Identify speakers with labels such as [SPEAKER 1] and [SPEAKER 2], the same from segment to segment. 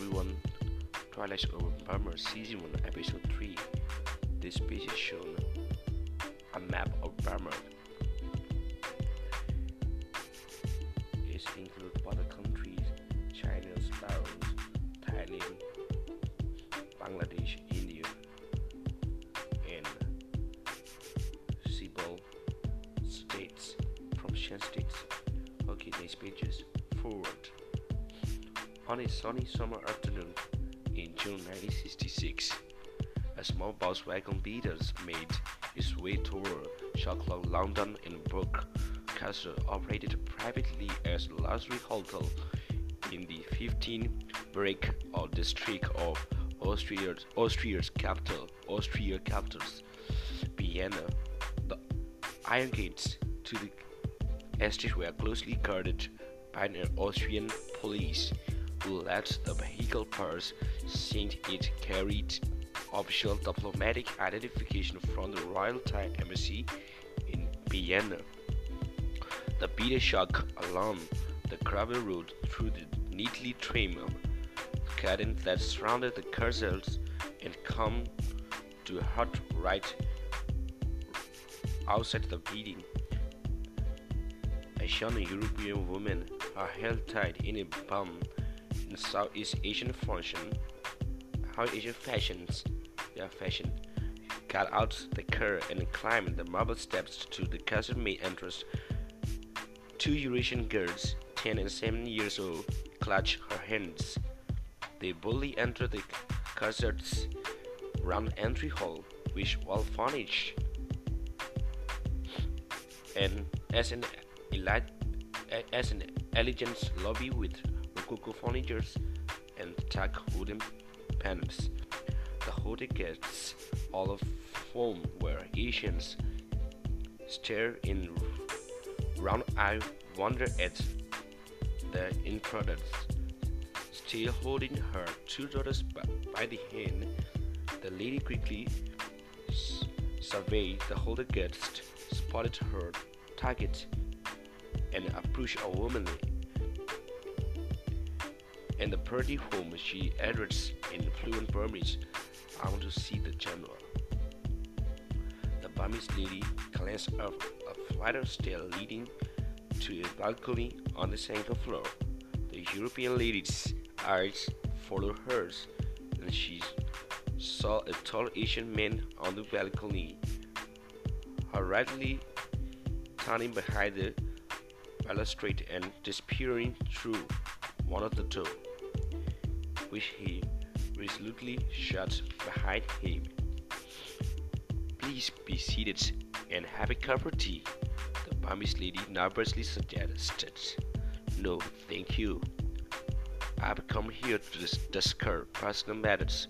[SPEAKER 1] everyone. Twilight over Burma Season 1 Episode 3. This page is shown a map of Burma. It includes other countries China, Laos, Thailand, Bangladesh, India, and several states from Shan states. Okay, these pages forward. On a sunny summer afternoon. In June 1966, a small Volkswagen Beetle made its way toward Schloss Laudon in Brook Castle operated privately as a luxury hotel in the 15th brick of district of Austria's, Austria's capital, Austria capitals, Vienna. The iron gates to the estate were closely guarded by an Austrian police let the vehicle pass since it carried official diplomatic identification from the Royal Thai Embassy in Vienna. The beater shock along the gravel road through the neatly trimmed garden that surrounded the castles and come to a halt right outside the building. A young European woman, her hair tied in a bun in Southeast Asian fashion, how Asian fashions, their fashion, cut out the car and climbed the marble steps to the castle main entrance. Two Eurasian girls, 10 and 7 years old, clutched her hands. They boldly entered the castle's round entry hall, which was furnished and as an elite, as an elegant lobby with rococo furniture and tack wooden panels. The hotel guests, all of whom were Asians, stare in round-eyed wonder at the intruders. Still holding her two daughters by the hand, the lady quickly surveyed the hotel guests, spotted her target, and approached a woman and the party whom she addressed in fluent Burmese. I want to see the general. The Burmese lady glanced up a flight of stairs leading to a balcony on the second floor. The European lady's eyes followed hers, and she saw a tall Asian man on the balcony, hurriedly turning behind the balustrade and disappearing through one of the doors which he resolutely shut behind him. Please be seated and have a cup of tea, the Burmese lady nervously suggested. No, thank you. I've come here to discuss personal matters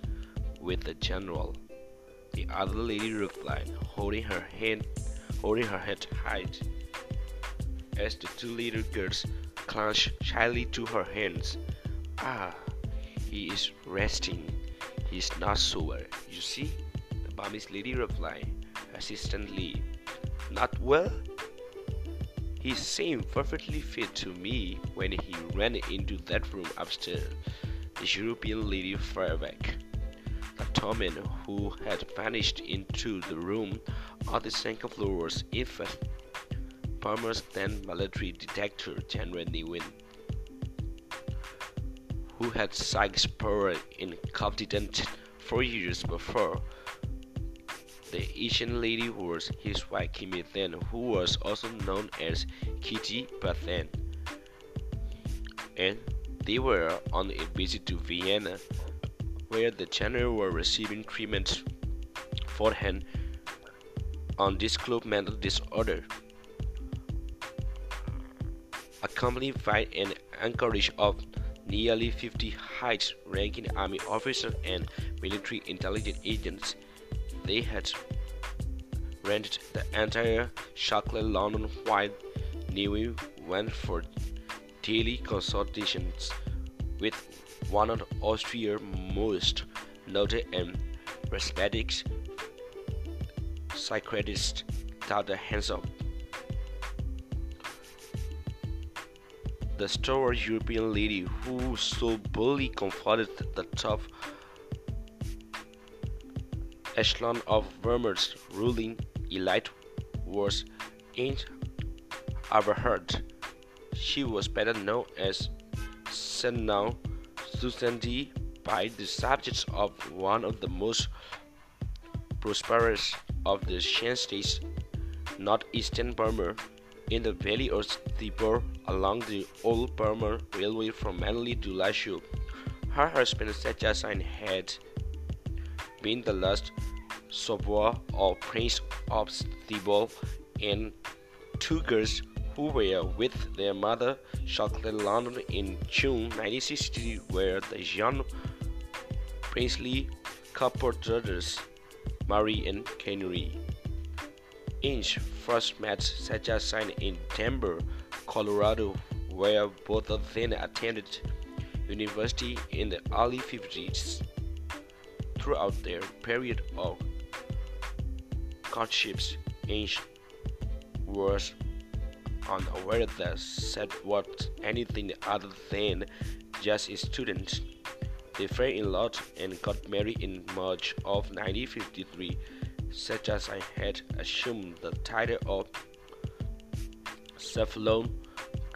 [SPEAKER 1] with the general. The other lady replied, holding her hand, holding her head high, as the two little girls clutched shyly to her hands. Ah, he is resting. He is not sober. You see? The Burmese lady replied persistently. Not well? He seemed perfectly fit to me when he ran into that room upstairs. The European lady fired back. The man who had vanished into the room on the second floor was in fact Burma's then military detector General Ne Win who had Sykes power in confident four years before. The Asian lady was his wife Kimi Then, who was also known as Kitty Ba Than. And they were on a visit to Vienna, where the general were receiving treatment for an undisclosed mental disorder. Accompanied by an encourage of nearly 50 high-ranking army officers and military intelligence agents. They had rented the entire Schloss Laudon while Ne Win went for daily consultations with one of Austria's most noted and respected psychiatrists, Dr. Hansel. The stalwart European lady who so boldly confronted the top echelon of Wehrmacht's ruling elite was Inge Eberhardt. She was better known as Senau Susandy by the subjects of one of the most prosperous of the Shan states, northeastern Burma, in the valley of the Hsipaw along the old Burma Railway from Mandalay to Lashio. Her husband Sao Kya Seng had been the last Sawbwa or Prince of Hsipaw and two girls who were with their mother Schloss Laudon in June 1960 were the young princely couple brothers Murray and Henry. Inge first met Sao Kya Seng in Denver, Colorado, where both of them attended university in the early 50s. Throughout their period of courtships, Inge was unaware that said what anything other than just a student. They fell in love and got married in March of 1953, such as I had assumed the title of Saohpalong,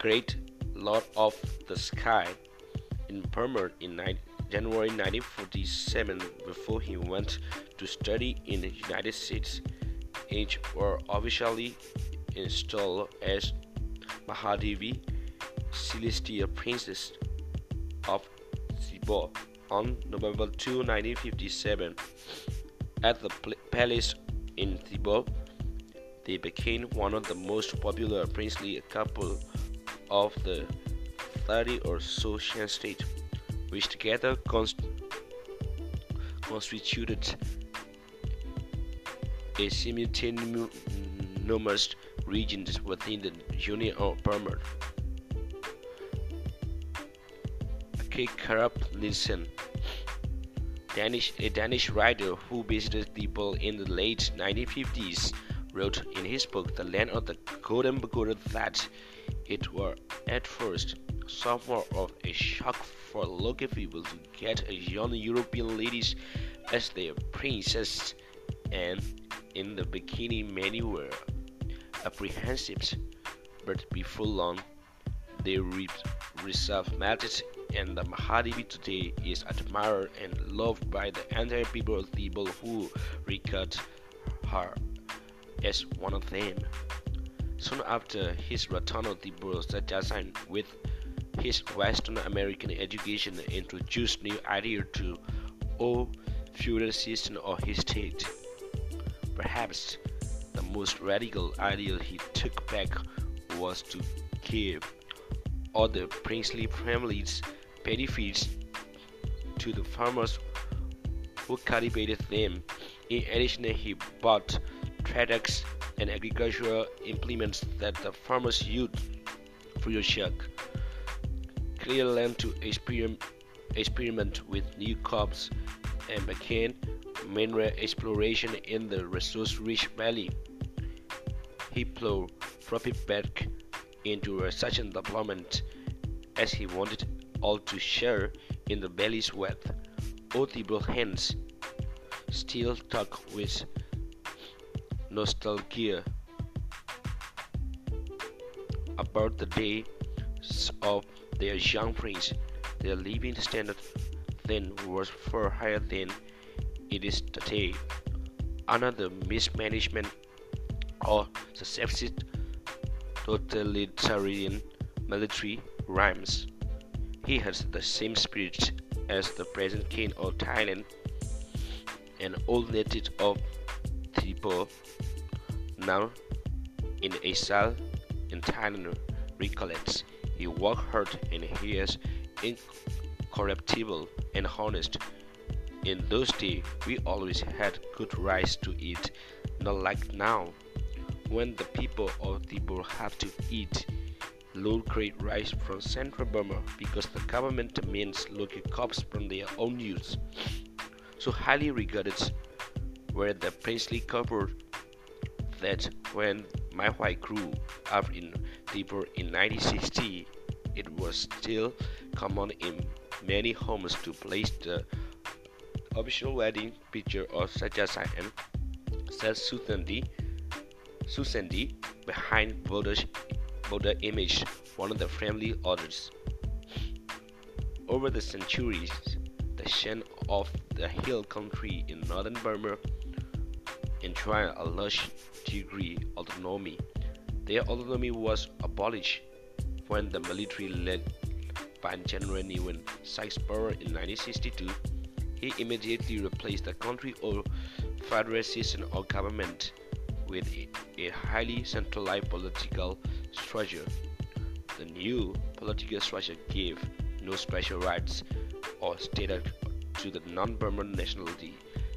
[SPEAKER 1] Great Lord of the Sky, in Burma in January 1947 before he went to study in the United States. Each were officially installed as Mahadevi, Celestial Princess of Hsipaw, on November 2, 1957. At the palace in Hsipaw, they became one of the most popular princely couple of the 30 or so Shan states, which together const constituted a simultaneous region within the Union of Burma. K. Nielsen, Danish, a Danish writer who visited people in the late 1950s, wrote in his book The Land of the Golden Pagoda that it were at first somewhat of a shock for local people to get a young European ladies as their princess, and in the beginning many were apprehensive, but before long they resolved matters and the Mahadevi today is admired and loved by the entire people people who regard her as one of them. Soon after his return to Hsipaw, Sajasan with his Western American education introduced new ideas to all feudal system of his state. Perhaps the most radical idea he took back was to give all the princely families benefits to the farmers who cultivated them. In addition, he bought tractors and agricultural implements that the farmers used for of charge. Clear land to experiment, experiment with new crops and began mineral exploration in the resource-rich valley. He plowed profit back into such an development as he wanted all to share in the valley's wealth. Audible hands still talk with nostalgia about the days of their young prince. Their living standard then was far higher than it is today. Another mismanagement or successive totalitarian military rhymes. He has the same spirit as the present king of Thailand, an old native of Hsipaw, now in exile in Thailand, recollects. He worked hard and he is incorruptible and honest. In those days, we always had good rice to eat, not like now, when the people of Hsipaw have to eat low-grade rice from central Burma because the government demands local crops from their own use. So highly regarded were the princely couple that when my wife grew up in Hsipaw in 1960, it was still common in many homes to place the official wedding picture of Sacha Sayan, says Suthandi, Susandi behind Buddha's, Buddha image, one of the family orders. Over the centuries, the Shan of the hill country in northern Burma enjoyed a large degree of autonomy. Their autonomy was abolished when the military led by General Ne Win Saixper in 1962 he immediately replaced the country old federal system of government with a highly centralized political structure. The new political structure gave no special rights or status to the non-Burman nationality,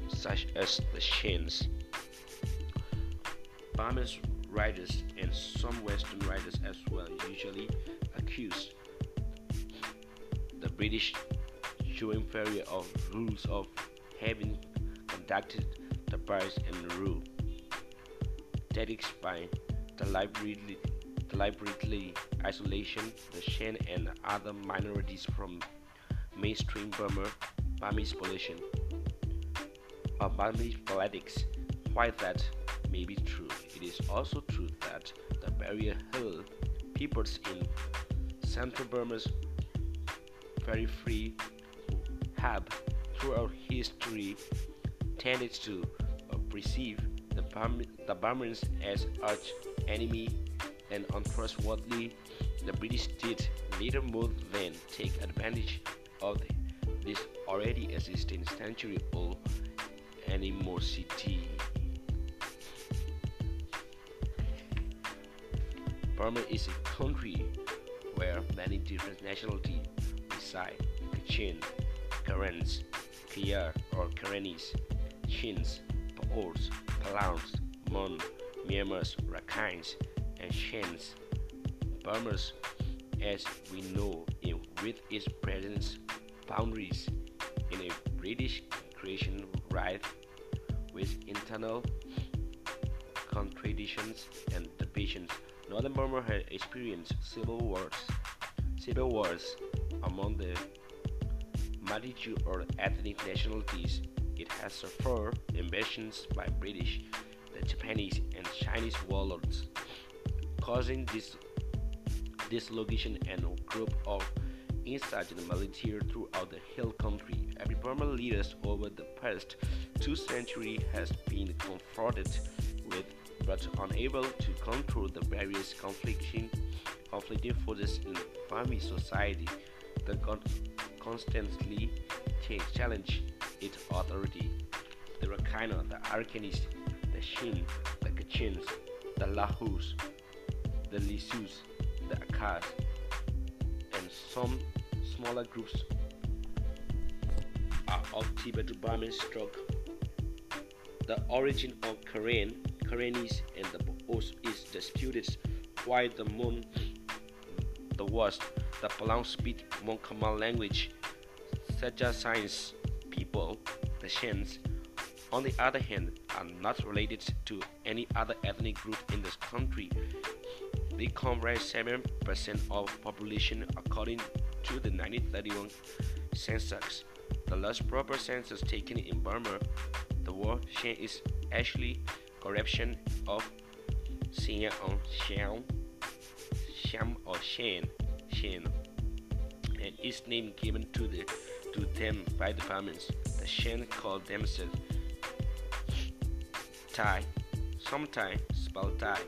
[SPEAKER 1] such as the Shans. Burmese writers and some Western writers as well usually accuse the British showing failure of rules of having conducted the price and rule. That explains the deliberately, deliberately isolation the Shan and other minorities from mainstream Burma Burmese population. Of Burmese politics, while that may be true, it is also true that the barrier hill peoples in central Burma's free have throughout history tended to perceive the, the Burmans as arch enemy and untrustworthy. The British did little more than take advantage of this already existing century-old animosity. Burma is a country where many different nationalities reside. Kachin, Karens, Khmer or Karenese, Chins, Paos, Palauns, Mon, Myanmars, Rakhines, and Shins. Burmas, as we know, with its presence boundaries in a British creation rife with internal contradictions and divisions. Northern Burma had experienced civil wars, civil wars among the multitude of ethnic nationalities, it has suffered invasions by British, the Japanese, and Chinese warlords, causing this dislocation and a group of insurgent military throughout the hill country. Every Burman leader over the past two centuries has been confronted but unable to control the various conflicting, conflicting forces in Burmese society. The constantly challenge its authority. The Rakhine, the Arakanese, the Shin, the Kachins, the Lahus, the Lisus, the Akas, and some smaller groups are of Tibeto-Burmese stock. The origin of Karen, Karenese, and the Os is disputed, while the Mon, the West, the Palau speak Mon common language, such as science people, the Shans, on the other hand, are not related to any other ethnic group in this country. They comprise 7% of population according to the 1931 census. The last proper census taken in Burma, the word Shan is actually corruption of Xian on Xiao, Xiam or Shan, Shan, and its name given to the to them by the Burmans. The Shan called themselves Thai, sometimes spelled Thai,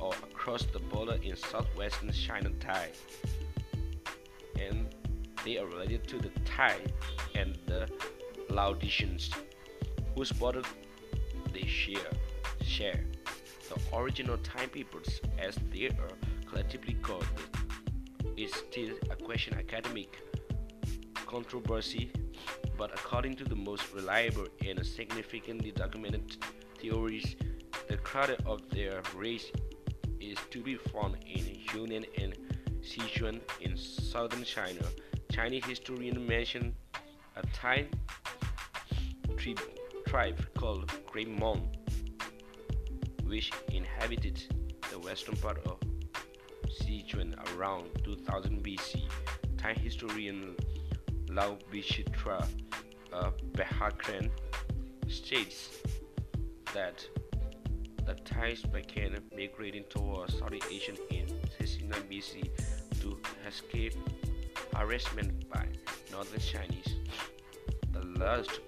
[SPEAKER 1] or across the border in southwestern China Thai. And they are related to the Thai and the Laotians, whose border they share. share. The original peoples, as they are collectively called, is still a question academic controversy, but according to the most reliable and significantly documented theories, the cradle of their race is to be found in Yunnan and Sichuan in southern China. Chinese historians mention a Thai tri- tribe called Great Mon, which inhabited the western part of Sichuan around 2000 BC. Thai historian Lau Vichitra uh, Behakren states that the Thais began migrating towards Southeast Asia in 69 BC to escape harassment by northern Chinese. The last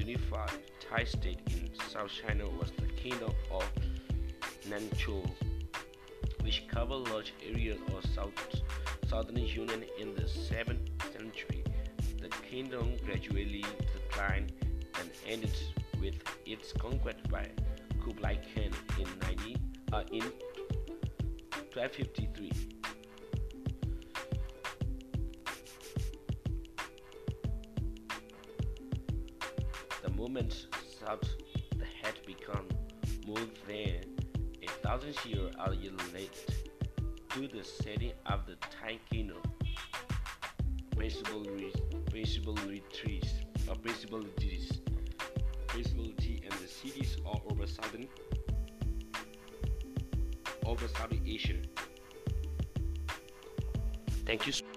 [SPEAKER 1] unified Thai state in South China was the Kingdom of Nanchao, which covered large areas of South, southern Yunnan in the 7th century. The kingdom gradually declined and ended with its conquest by Kublai Khan in 90, uh, in 1253. Moment the had become more than a thousand years late to the setting of the Thai kingdom. Principal, principal retreats, or principal duties visibility and the cities all over southern over Southeast Asia. Thank you.